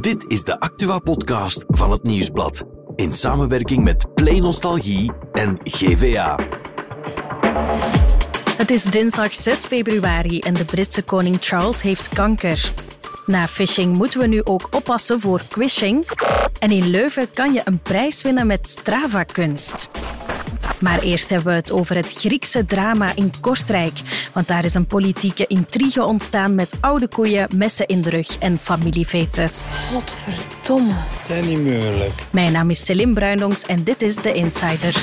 Dit is de Actua-podcast van het Nieuwsblad. In samenwerking met Play Nostalgie en GVA. Het is dinsdag 6 februari en de Britse koning Charles heeft kanker. Na phishing moeten we nu ook oppassen voor quishing. En in Leuven kan je een prijs winnen met Strava-kunst. Maar eerst hebben we het over het Griekse drama in Kortrijk. Want daar is een politieke intrigue ontstaan met oude koeien, messen in de rug en familiefetes. Godverdomme. Het is niet moeilijk. Mijn naam is Celine Bruindongs en dit is The Insider.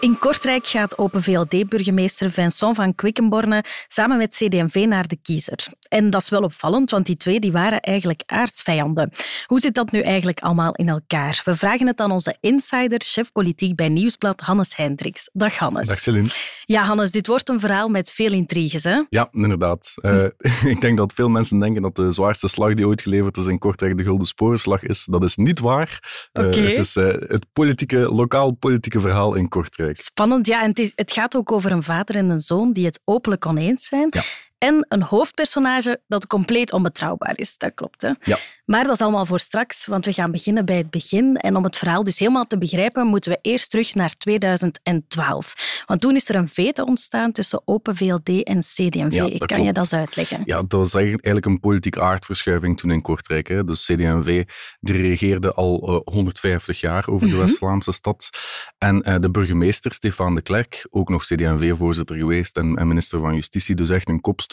In Kortrijk gaat Open VLD-burgemeester Vincent van Quickenborne samen met CD&V naar de kiezer. En dat is wel opvallend, want die twee die waren eigenlijk aardsvijanden. Hoe zit dat nu eigenlijk allemaal in elkaar? We vragen het aan onze insider, chef politiek bij Nieuwsblad, Hannes Hendricks. Dag Hannes. Dag Celine. Ja, Hannes, dit wordt een verhaal met veel intriges, hè? Ja, inderdaad. Uh, ik denk dat veel mensen denken dat de zwaarste slag die ooit geleverd is in Kortrijk de Gulden Sporenslag is. Dat is niet waar. Uh, Oké. Het is uh, het politieke, lokaal politieke verhaal in Kortrijk. Spannend, ja. En het, is, het gaat ook over een vader en een zoon die het openlijk oneens zijn. Ja. En een hoofdpersonage dat compleet onbetrouwbaar is. Dat klopt, hè? Ja. Maar dat is allemaal voor straks, want we gaan beginnen bij het begin. En om het verhaal dus helemaal te begrijpen, moeten we eerst terug naar 2012. Want toen is er een vete ontstaan tussen Open VLD en CD&V. Ja, kan dat je klopt. dat eens uitleggen? Ja, dat was eigenlijk een politieke aardverschuiving toen in Kortrijk. Hè. Dus CD&V die regeerde al uh, 150 jaar over de Mhm. West-Vlaamse stad. En uh, de burgemeester, Stefan de Klerk, ook nog CD&V-voorzitter geweest en, en, minister van Justitie, dus echt een kopstuk,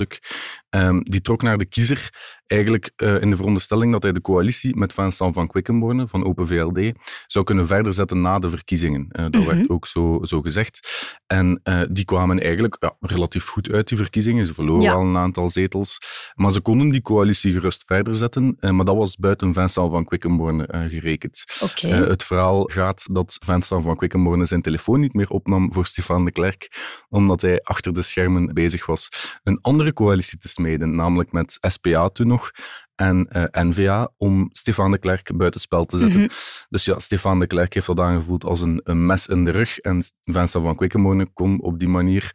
um, die trok naar de kiezer eigenlijk uh, in de veronderstelling dat hij de coalitie met Vincent van Quickenborne van Open VLD zou kunnen verder zetten na de verkiezingen. Uh, dat Mhm. werd ook zo, zo gezegd. En uh, die kwamen eigenlijk ja, relatief goed uit, die verkiezingen. Ze verloren Ja. al een aantal zetels. Maar ze konden die coalitie gerust verder zetten. Maar dat was buiten Vincent van Quickenborne gerekend. Het verhaal gaat dat Vincent van Quickenborne zijn telefoon niet meer opnam voor Stefan de Klerk, omdat hij achter de schermen bezig was een andere coalitie te smeden, namelijk met SPA toen nog en uh, N-VA, om Stefan de Klerk buitenspel te zetten. Mhm. Dus ja, Stefan de Klerk heeft dat aangevoeld als een, een mes in de rug en Vincent van Quickenborne kon op die manier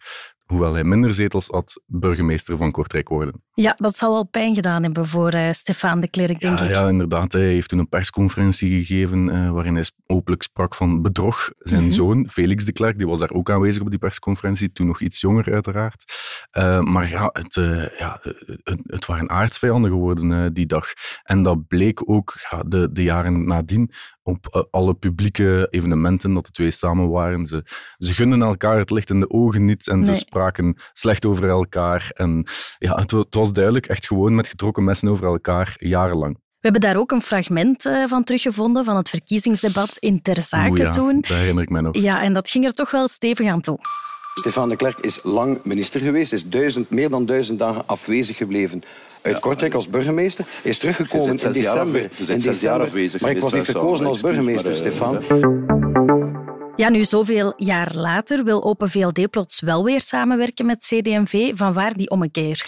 hoewel hij minder zetels had, burgemeester van Kortrijk worden. Ja, dat zal wel pijn gedaan hebben voor uh, Stefan de Klerk, denk ja, ik. Ja, inderdaad. Hij heeft toen een persconferentie gegeven uh, waarin hij openlijk sprak van bedrog. Zijn Mhm. mm -hmm. zoon, Felix de Klerk, die was daar ook aanwezig op die persconferentie, toen nog iets jonger uiteraard. Uh, maar ja het, ja, het, het, waren aardsvijanden geworden die dag. En dat bleek ook ja, de, de jaren nadien op uh, alle publieke evenementen dat de twee samen waren. Ze, ze gunnen elkaar het licht in de ogen niet en Nee. ze spraken slecht over elkaar. En ja, het, het was duidelijk echt gewoon met getrokken messen over elkaar, jarenlang. We hebben daar ook een fragment uh, van teruggevonden van het verkiezingsdebat in Ter Zaken Oeh, ja, toen. Dat herinner ik mij nog. Ja, en dat ging er toch wel stevig aan toe. Stefan de Klerk is lang minister geweest, is duizend, meer dan duizend dagen afwezig gebleven uit ja, Kortrijk als burgemeester. Is teruggekomen in december. In december afwezig, maar ik was niet verkozen als burgemeester, Stefan. Ja, nu zoveel jaar later wil Open VLD plots wel weer samenwerken met CD&V. Van waar die ommekeer?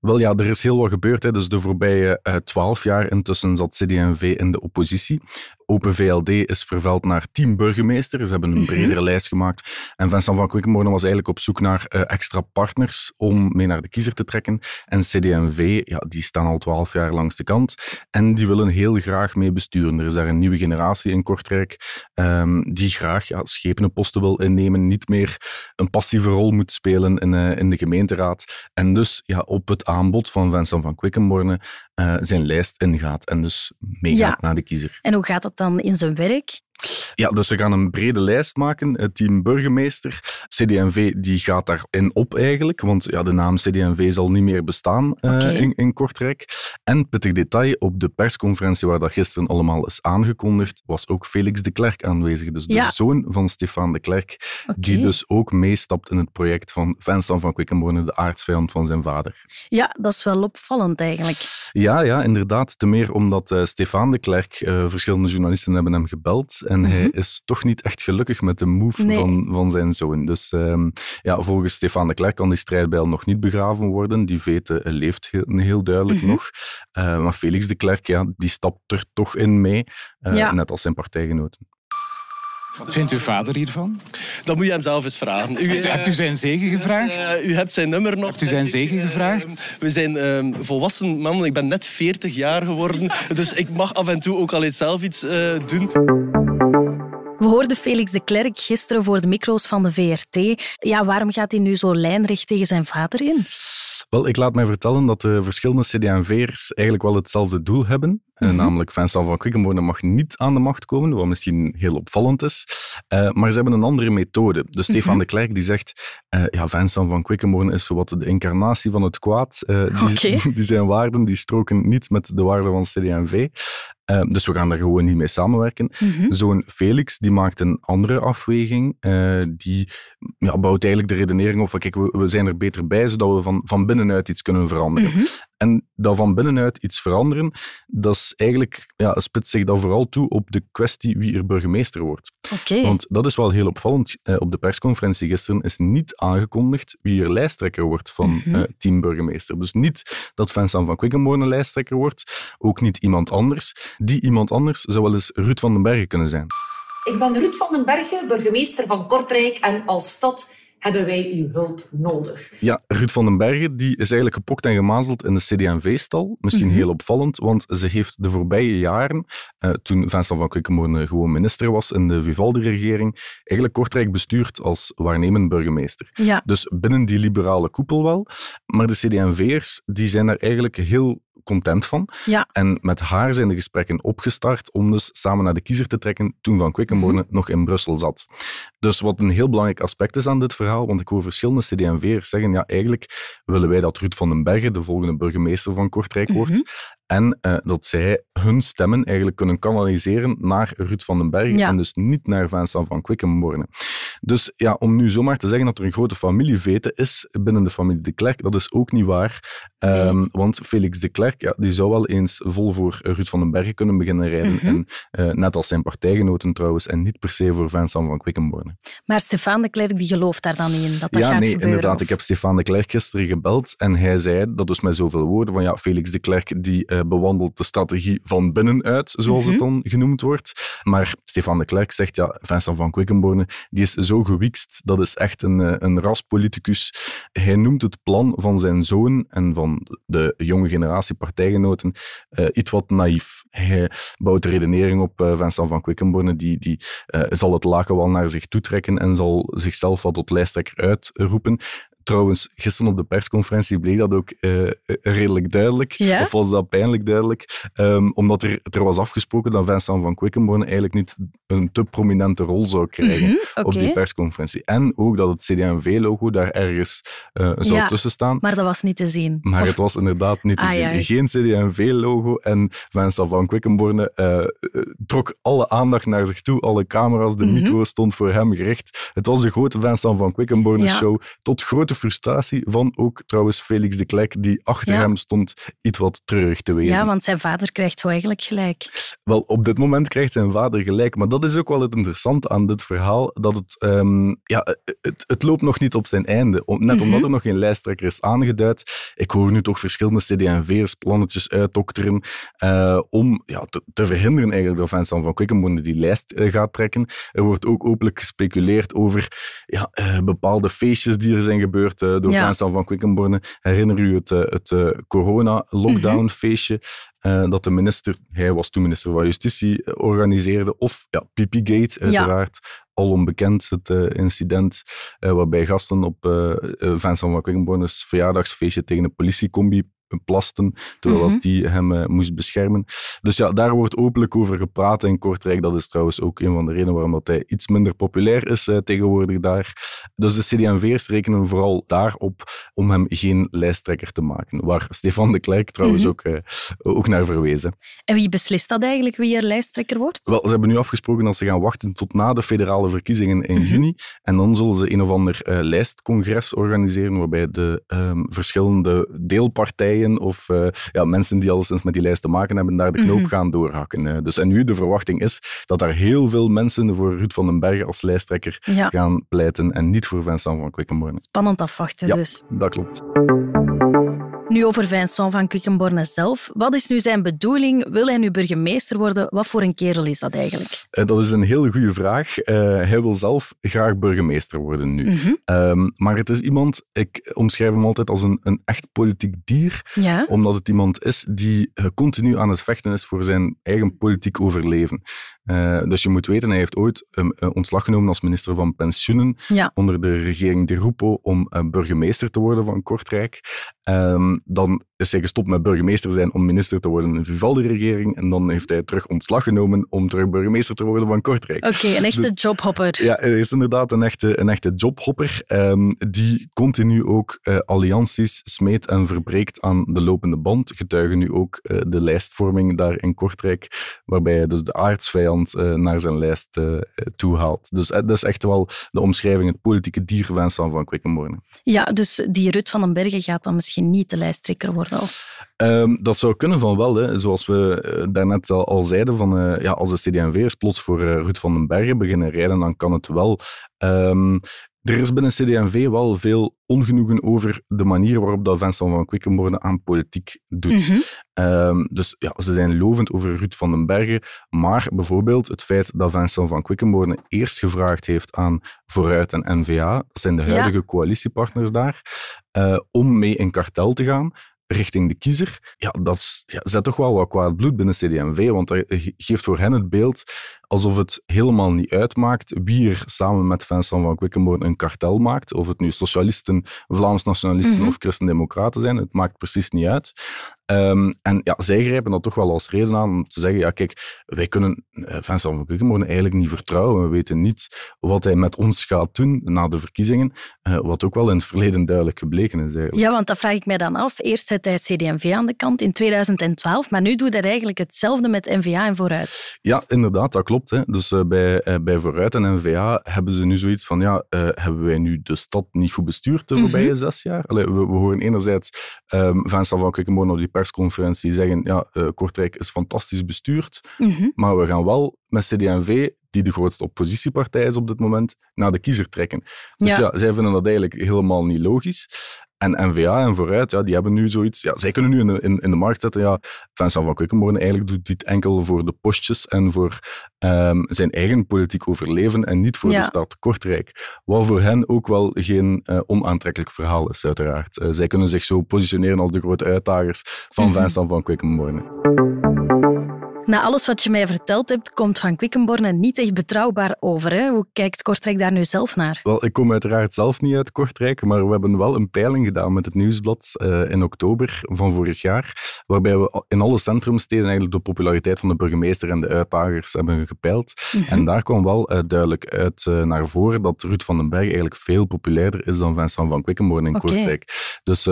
Wel ja, er is heel wat gebeurd. Hè. Dus de voorbije twaalf jaar intussen zat CD&V in de oppositie. Open VLD is vervuild naar team burgemeester. Ze hebben een bredere mm -hmm. lijst gemaakt. En Vincent van Quickenborne was eigenlijk op zoek naar uh, extra partners om mee naar de kiezer te trekken. En CD&V, ja, die staan al twaalf jaar langs de kant. En die willen heel graag mee besturen. Er is daar een nieuwe generatie in Kortrijk um, die graag ja, schepenenposten wil innemen. Niet meer een passieve rol moet spelen in, uh, in de gemeenteraad. En dus ja, op het aanbod van Vincent van Quickenborne uh, zijn lijst ingaat. En dus meegaat ja. naar de kiezer. En hoe gaat dat dan in zijn werk? Ja, dus ze gaan een brede lijst maken. Het team burgemeester. CD&V die gaat daarin op eigenlijk, want ja, de naam CD&V zal niet meer bestaan uh, okay. in, in, Kortrijk. En pittig detail, op de persconferentie waar dat gisteren allemaal is aangekondigd, was ook Felix de Klerk aanwezig. Dus de zoon van Stefan de Klerk, okay. die dus ook meestapt in het project van Vincent van Quickenborne, de aardsvijand van zijn vader. Ja, dat is wel opvallend eigenlijk. Ja, ja, inderdaad. Te meer omdat uh, Stefan de Klerk, uh, verschillende journalisten hebben hem gebeld en mm -hmm. hij is toch niet echt gelukkig met de move nee. van, van zijn zoon. Dus um, ja, volgens Stefan de Klerk kan die strijdbijl nog niet begraven worden. Die vete leeft heel, heel duidelijk Mhm. mm -hmm. nog. Uh, maar Felix de Klerk, ja, die stapt er toch in mee, uh, Ja. net als zijn partijgenoten. Wat vindt uw vader hiervan? Dat moet je hem zelf eens vragen. U, hebt u zijn zegen gevraagd? Uh, u hebt zijn nummer nog. Hebt u zijn zegen gevraagd? we zijn uh, volwassen mannen. Ik ben net 40 jaar geworden. dus ik mag af en toe ook al eens zelf iets uh, doen. We hoorden Felix de Klerk gisteren voor de micro's van de VRT. Ja, waarom gaat hij nu zo lijnrecht tegen zijn vader in? Wel, ik laat mij vertellen dat de verschillende CD&V'ers eigenlijk wel hetzelfde doel hebben. Mm -hmm. namelijk Vincent van Quickenborne mag niet aan de macht komen, wat misschien heel opvallend is. Uh, maar ze hebben een andere methode. Dus Stefan mm -hmm. de Klerk die zegt, uh, ja, Vincent van Quickenborne is zowat de incarnatie van het kwaad. Uh, die, okay. die zijn waarden die stroken niet met de waarden van CD&V. Uh, dus we gaan daar gewoon niet mee samenwerken. Mm -hmm. Zo'n Felix die maakt een andere afweging. Uh, die ja, bouwt eigenlijk de redenering op van kijk, we, we, zijn er beter bij, zodat we van, van binnenuit iets kunnen veranderen. Mm -hmm. En dat van binnenuit iets veranderen, dat is eigenlijk, ja, spitst zich dan vooral toe op de kwestie wie er burgemeester wordt. Okay. Want dat is wel heel opvallend. Uh, op de persconferentie gisteren is niet aangekondigd wie er lijsttrekker wordt van mm -hmm. team burgemeester. Dus niet dat Vincent van Quickenborne lijsttrekker wordt, ook niet iemand anders. Die iemand anders zou wel eens Ruud van den Bergen kunnen zijn. Ik ben Ruud van den Bergen, burgemeester van Kortrijk en als stad hebben wij uw hulp nodig. Ja, Ruud van den Bergen die is eigenlijk gepokt en gemazeld in de CD&V-stal. Misschien mm-hmm. heel opvallend, want ze heeft de voorbije jaren, uh, toen Vincent van Quickenborne gewoon minister was in de Vivaldi-regering, eigenlijk Kortrijk bestuurd als waarnemend burgemeester. Ja. Dus binnen die liberale koepel wel. Maar de CD&V'ers die zijn daar eigenlijk heel content van. Ja. En met haar zijn de gesprekken opgestart om dus samen naar de kiezer te trekken toen Van Quickenborne mm-hmm. nog in Brussel zat. Dus wat een heel belangrijk aspect is aan dit verhaal, want ik hoor verschillende CD&V'ers zeggen, ja, eigenlijk willen wij dat Ruud van den Bergen de volgende burgemeester van Kortrijk wordt. Mm-hmm. En uh, dat zij hun stemmen eigenlijk kunnen kanaliseren naar Ruud van den Berg ja. en dus niet naar Vincent van Quickenborne. Dus ja, om nu zomaar te zeggen dat er een grote familievete is binnen de familie de Klerk, dat is ook niet waar. Um, nee. Want Felix de Klerk, ja, die zou wel eens vol voor Ruud van den Berg kunnen beginnen rijden. Mhm. En uh, net als zijn partijgenoten trouwens, en niet per se voor Vincent van Quickenborne. Maar Stefan de Klerk die gelooft daar dan in, dat dat ja, gaat nee, gebeuren? inderdaad. of? Ik heb Stefan de Klerk gisteren gebeld en hij zei, dat is met zoveel woorden, van ja, Felix de Klerk die uh, bewandelt de strategie van binnenuit, zoals Mhm. het dan genoemd wordt. Maar Stefan de Klerk zegt, ja, Vincent van Quickenborne, die is zo gewikst, dat is echt een, eh, een raspoliticus. Hij noemt het plan van zijn zoon en van de jonge generatie partijgenoten uh, iets wat naïef. Hij bouwt de redenering op uh, Vincent van Quickenborne, die, die zal het laken wel naar zich toetrekken en zal zichzelf wat tot lijsttrekker uitroepen. Trouwens, gisteren op de persconferentie bleek dat ook uh, redelijk duidelijk. Ja? Of was dat pijnlijk duidelijk? Um, omdat er, er was afgesproken dat Vincent van Quickenborne eigenlijk niet een te prominente rol zou krijgen Mhm, op die persconferentie. En ook dat het CD&V-logo daar ergens uh, zou Ja, tussen staan. Maar dat was niet te zien. Maar Of- het was inderdaad niet te Ah, zien. ja. Geen CD&V-logo. En Vincent van Quickenborne eh, eh, trok alle aandacht naar zich toe. Alle camera's, de Mhm. micro stond voor hem gericht. Het was de grote Vincent van. Quickenborne-show. Tot grote frustratie van ook trouwens Felix de Klerk, die achter Ja. hem stond iets wat treurig te wezen. Ja, want zijn vader krijgt zo eigenlijk gelijk. Wel, op dit moment krijgt zijn vader gelijk. Maar dat is ook wel het interessante aan dit verhaal. Dat het, ehm, ja, het, het loopt nog niet op zijn einde. Net Mhm. omdat er nog geen lijsttrekker is aangeduid. Ik hoor nu toch verschillende CD&V'ers plannetjes uitdokteren eh, om ja, te, te verhinderen eigenlijk dat Vincent van Quickenborne die lijst eh, gaat trekken. Er wordt ook openlijk gespeculeerd over ja, eh, bepaalde feestjes die er zijn gebeurd eh, door Ja. Vincent van Quickenborne. Herinner u het, eh, het eh, corona-lockdown-feestje? eh, dat de minister, hij was toen minister van Justitie, organiseerde. Of ja, Pipigate, uiteraard. Al onbekend, het incident waarbij gasten op Vincent van Quickenborne's verjaardagsfeestje tegen een politiecombi plasten, terwijl Mhm. dat die hem eh, moest beschermen. Dus ja, daar wordt openlijk over gepraat in Kortrijk. Dat is trouwens ook een van de redenen waarom dat hij iets minder populair is eh, tegenwoordig daar. Dus de CD&V'ers rekenen vooral daarop om hem geen lijsttrekker te maken. Waar Stefan de Klerk trouwens Mhm. ook, eh, ook naar verwezen. En wie beslist dat eigenlijk, wie er lijsttrekker wordt? Wel, ze hebben nu afgesproken dat ze gaan wachten tot na de federale verkiezingen in Mhm. juni. En dan zullen ze een of ander eh, lijstcongres organiseren, waarbij de ehm, verschillende deelpartijen of eh, ja, mensen die alleszins met die lijst te maken hebben, daar de knoop Mhm. gaan doorhakken. Eh, dus en nu de verwachting is dat daar heel veel mensen voor Ruud van den Berg als lijsttrekker Ja, gaan pleiten en niet voor Vincent van Quickenborne. spannend afwachten Ja. dus. Dat klopt. Nu over Vincent van Quickenborne zelf. Wat is nu zijn bedoeling? Wil hij nu burgemeester worden? Wat voor een kerel is dat eigenlijk? Uh, dat is een hele goede vraag. Uh, hij wil zelf graag burgemeester worden nu. Mm -hmm. um, maar het is iemand, ik omschrijf hem altijd als een, een echt politiek dier, ja. omdat het iemand is die uh, continu aan het vechten is voor zijn eigen politiek overleven. Dus je moet weten, hij heeft ooit um, ontslag genomen als minister van Pensioenen ja. onder de regering De Rupo om burgemeester te worden van Kortrijk. Um, dan is hij gestopt met burgemeester zijn om minister te worden in de Vivaldi-regering. En dan heeft hij terug ontslag genomen om terug burgemeester te worden van Kortrijk. Oké, okay, een echte dus, jobhopper. Ja, hij is inderdaad een echte, een echte jobhopper. Um, die continu ook allianties smeet en verbreekt aan de lopende band. Getuigen nu ook de lijstvorming daar in Kortrijk, waarbij hij dus de aardsvijand uh, naar zijn lijst toe haalt. Dus dat is echt wel de omschrijving, het politieke dier Vincent van Quickenborne. Ja, dus die Rut van den Bergen gaat dan misschien niet de lijsttrekker worden? Um, dat zou kunnen van wel. Hè. Zoals we uh, daarnet al, al zeiden, van, uh, ja, als de CD&V'ers plots voor uh, Ruud van den Bergen beginnen rijden, dan kan het wel. Um, er is binnen CD&V wel veel ongenoegen over de manier waarop dat Vincent van Quickenborne aan politiek doet. Mm -hmm. um, dus ja, ze zijn lovend over Ruud van den Bergen, maar bijvoorbeeld het feit dat Vincent van Quickenborne eerst gevraagd heeft aan Vooruit en NVA, dat zijn de huidige ja. coalitiepartners daar, uh, om mee in kartel te gaan, richting de kiezer, ja, dat ja, zet toch wel wat kwaad bloed binnen CD&V, want dat geeft voor hen het beeld alsof het helemaal niet uitmaakt wie er samen met Vincent van Quickenborne een kartel maakt. Of het nu socialisten, Vlaams nationalisten mm -hmm. of christendemocraten zijn, het maakt precies niet uit. Um, en ja, zij grijpen dat toch wel als reden aan om te zeggen, ja kijk, wij kunnen Vincent van Quickenborne eigenlijk niet vertrouwen. We weten niet wat hij met ons gaat doen na de verkiezingen, uh, wat ook wel in het verleden duidelijk gebleken is. Eigenlijk. Ja, want dat vraag ik mij dan af. Eerst zet hij CD&V aan de kant in 2012, maar nu doet hij eigenlijk hetzelfde met N-VA en Vooruit. Ja, inderdaad, dat klopt. Hè. Dus uh, bij, uh, bij Vooruit en N-VA hebben ze nu zoiets van, ja, hebben wij nu de stad niet goed bestuurd de voorbije mm -hmm. zes jaar? Allee, we, we, horen enerzijds um, Vincent van Quickenborne op die persconferentie zeggen, ja, Kortrijk is fantastisch bestuurd, mm -hmm. maar we gaan wel met CD&V, die de grootste oppositiepartij is op dit moment, naar de kiezer trekken. Dus ja, ja zij vinden dat eigenlijk helemaal niet logisch. En NVA en Vooruit, ja, die hebben nu zoiets... Ja, zij kunnen nu in de, in, in de markt zetten, ja, Vincent van Quickenborne eigenlijk doet dit enkel voor de postjes en voor um, zijn eigen politiek overleven en niet voor ja. de stad Kortrijk. Wat voor hen ook wel geen uh, onaantrekkelijk verhaal is, uiteraard. Uh, zij kunnen zich zo positioneren als de grote uitdagers van mm -hmm. Vincent van Quickenborne. Na alles wat je mij verteld hebt, komt Van Quickenborne niet echt betrouwbaar over. Hè? Hoe kijkt Kortrijk daar nu zelf naar? Wel, ik kom uiteraard zelf niet uit Kortrijk, maar we hebben wel een peiling gedaan met het Nieuwsblad uh, in oktober van vorig jaar, waarbij we in alle centrumsteden eigenlijk de populariteit van de burgemeester en de uitdagers hebben gepeild. Mhm. Mm -hmm. En daar kwam wel uh, duidelijk uit uh, naar voren dat Ruud van den Berg eigenlijk veel populairder is dan Vincent van Quickenborne in. Kortrijk. Dus 21%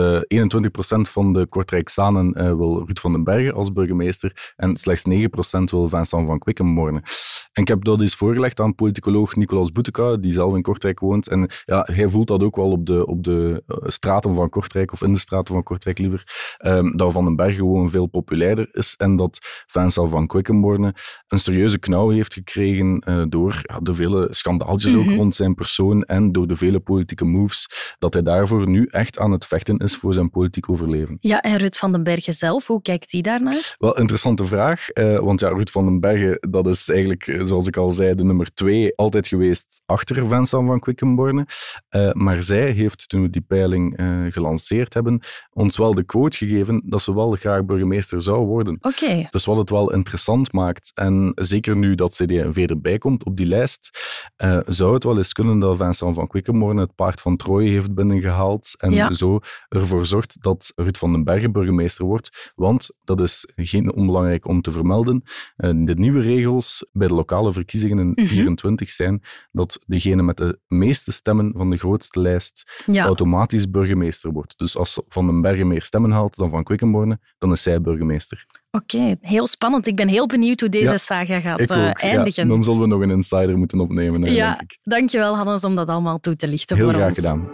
van de Kortrijksanen wil Ruud van den Berg als burgemeester en slechts 9% wil Vincent van Quickenborne. En ik heb dat eens voorgelegd aan politicoloog Nicolas Boeteka, die zelf in Kortrijk woont. En ja, hij voelt dat ook wel op de, op de uh, straten van Kortrijk, of in de straten van Kortrijk liever, um, dat Van den Berg gewoon veel populairder is en dat Vincent van Quickenborne een serieuze knauw heeft gekregen uh, door ja, de vele schandaaltjes Mhm. ook rond zijn persoon en door de vele politieke moves, dat hij daarvoor nu echt aan het vechten is voor zijn politiek overleven. Ja, en Rut van den Bergen zelf, hoe kijkt hij daarnaar? Wel, interessante vraag. Uh, want ja, Ruud van den Bergen, dat is eigenlijk, eh, zoals ik al zei, de nummer twee altijd geweest achter Vincent van Quickenborne. Uh, maar zij heeft, toen we die peiling uh, gelanceerd hebben, ons wel de quote gegeven dat ze wel graag burgemeester zou worden. Oké. Okay. Dus wat het wel interessant maakt, en zeker nu dat CD&V erbij komt op die lijst, zou het wel eens kunnen dat Vincent van Quickenborne het paard van Troje heeft binnengehaald en ja. zo ervoor zorgt dat Ruud van den Bergen burgemeester wordt. Want, dat is geen onbelangrijk om te vermelden, de nieuwe regels bij de lokale verkiezingen in Mhm. mm -hmm. 24 zijn dat degene met de meeste stemmen van de grootste lijst ja. automatisch burgemeester wordt. Dus als Van den Bergen meer stemmen haalt dan Van Quickenborne, dan is zij burgemeester. Oké, okay, heel spannend. Ik ben heel benieuwd hoe deze ja, saga gaat ik uh, ook. eindigen. Ja, dan zullen we nog een insider moeten opnemen. Hè, ja, denk ik. dankjewel Hannes om dat allemaal toe te lichten heel voor graag ons. gedaan.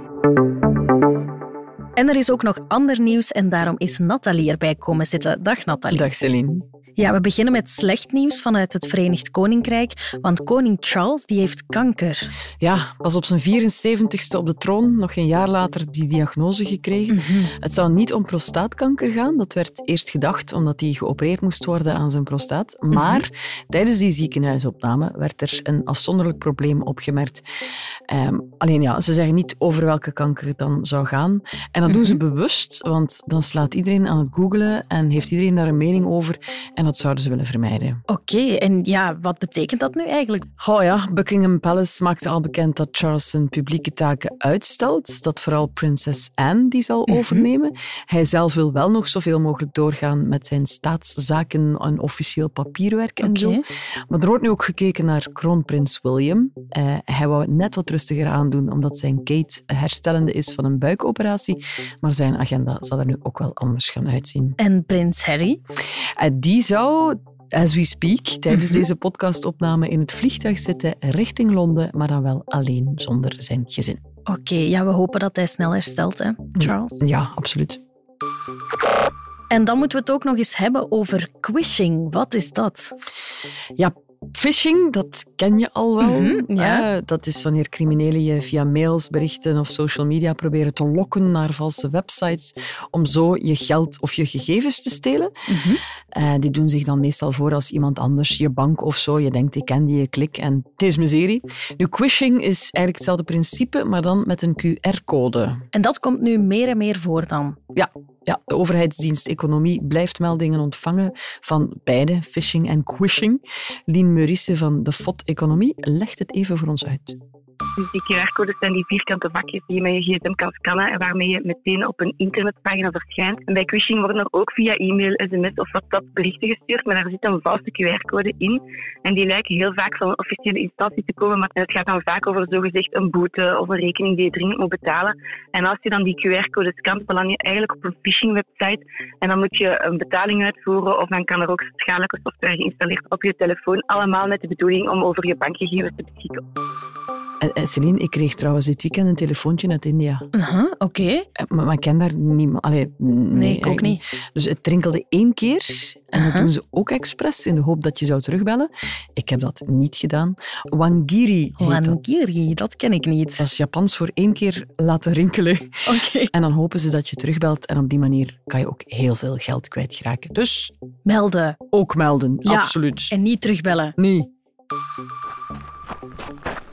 En er is ook nog ander nieuws en daarom is Nathalie erbij komen zitten. Dag Nathalie. Dag Celine. Ja, we beginnen met slecht nieuws vanuit het Verenigd Koninkrijk, want koning Charles die heeft kanker. Ja, was op zijn 74ste op de troon, nog een jaar later die diagnose gekregen. Mhm. Het zou niet om prostaatkanker gaan, dat werd eerst gedacht omdat hij geopereerd moest worden aan zijn prostaat. Mhm. Maar tijdens die ziekenhuisopname werd er een afzonderlijk probleem opgemerkt. Ehm, alleen ja, ze zeggen niet over welke kanker het dan zou gaan. En dat doen ze Mhm. bewust, want dan slaat iedereen aan het googelen en heeft iedereen daar een mening over. En dat zouden ze willen vermijden. Oké, en ja, wat betekent dat nu eigenlijk? Goh ja, Buckingham Palace maakte al bekend dat Charles zijn publieke taken uitstelt. Dat vooral prinses Anne die zal Mhm. overnemen. Hij zelf wil wel nog zoveel mogelijk doorgaan met zijn staatszaken en officieel papierwerk en zo. Maar er wordt nu ook gekeken naar kroonprins William. Eh, hij wou het net wat rustiger aandoen, omdat zijn Kate herstellende is van een buikoperatie. Maar zijn agenda zal er nu ook wel anders gaan uitzien. En prins Harry? En die zou, as we speak, tijdens Mhm. deze podcastopname in het vliegtuig zitten richting Londen, maar dan wel alleen zonder zijn gezin. Oké, ja, we hopen dat hij snel herstelt, hè, Charles. Ja, absoluut. En dan moeten we het ook nog eens hebben over quishing. Wat is dat? Ja, phishing, dat ken je al wel. Mhm, ja. Eh, dat is wanneer criminelen je via mails, berichten of social media proberen te lokken naar valse websites om zo je geld of je gegevens te stelen. Mhm. Eh, die doen zich dan meestal voor als iemand anders, je bank of zo. Je denkt, ik ken die, je klik en het is miserie. Nu, quishing is eigenlijk hetzelfde principe, maar dan met een QR-code. En dat komt nu meer en meer voor dan. Ja, ja, de overheidsdienst Economie blijft meldingen ontvangen van beide, phishing en quishing. Lien Meurisse van de FOT Economie legt het even voor ons uit. Dus die QR-codes zijn die vierkante vakjes die je met je gsm kan scannen en waarmee je meteen op een internetpagina verschijnt. En bij phishing worden er ook via e-mail, sms of WhatsApp berichten gestuurd, maar daar zit een valse QR-code in. En die lijken heel vaak van een officiële instantie te komen, maar het gaat dan vaak over zogezegd een boete of een rekening die je dringend moet betalen. En als je dan die QR-code scant, beland je eigenlijk op een phishing-website en dan moet je een betaling uitvoeren of dan kan er ook schadelijke software geïnstalleerd op je telefoon, allemaal met de bedoeling om over je bankgegevens te beschikken. En, en Celine, ik kreeg trouwens dit weekend een telefoontje uit India. Uh-huh, Oké. Eh, Maar, maar ik ken daar niemand. Allee, nee, Nee, ik ook niet. Dus het trinkelde één keer en dat Aha. doen ze ook expres in de hoop dat je zou terugbellen. Ik heb dat niet gedaan. Wangiri dat. Wangiri, dat ken ik niet. Dat is Japans voor één keer laten rinkelen. Oké. En dan hopen ze dat je terugbelt en op die manier kan je ook heel veel geld kwijtraken. Dus Melden ook melden, Ja. absoluut. en niet terugbellen. Nee.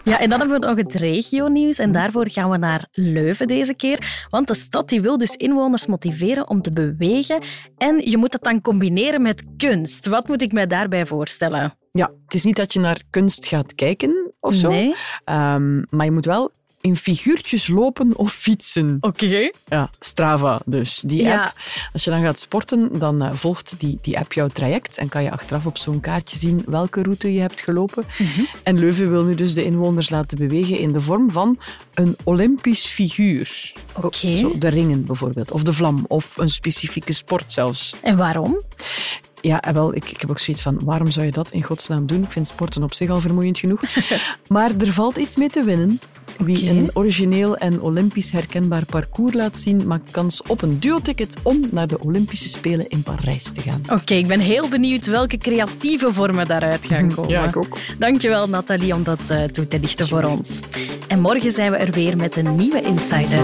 Ja, en dan hebben we nog het regionieuws en daarvoor gaan we naar Leuven deze keer. Want de stad die wil dus inwoners motiveren om te bewegen en je moet het dan combineren met kunst. Wat moet ik mij daarbij voorstellen? Ja, het is niet dat je naar kunst gaat kijken of zo, Nee? Ehm, maar je moet wel in figuurtjes lopen of fietsen. Oké. Ja, Strava dus, die app. Ja. Als je dan gaat sporten, dan eh, volgt die, die app jouw traject en kan je achteraf op zo'n kaartje zien welke route je hebt gelopen. Mhm. En Leuven wil nu dus de inwoners laten bewegen in de vorm van een Olympisch figuur. Oké. Zo, de ringen bijvoorbeeld, of de vlam, of een specifieke sport zelfs. En waarom? Ja, en wel, ik, ik heb ook zoiets van, waarom zou je dat in godsnaam doen? Ik vind sporten op zich al vermoeiend genoeg. maar er valt iets mee te winnen. Wie een origineel en olympisch herkenbaar parcours laat zien, maakt kans op een duo-ticket om naar de Olympische Spelen in Parijs te gaan. Oké, ik ben heel benieuwd welke creatieve vormen daaruit gaan komen. ook. Dankjewel Nathalie om dat eh, toe te lichten voor ons. En morgen zijn we er weer met een nieuwe Insider.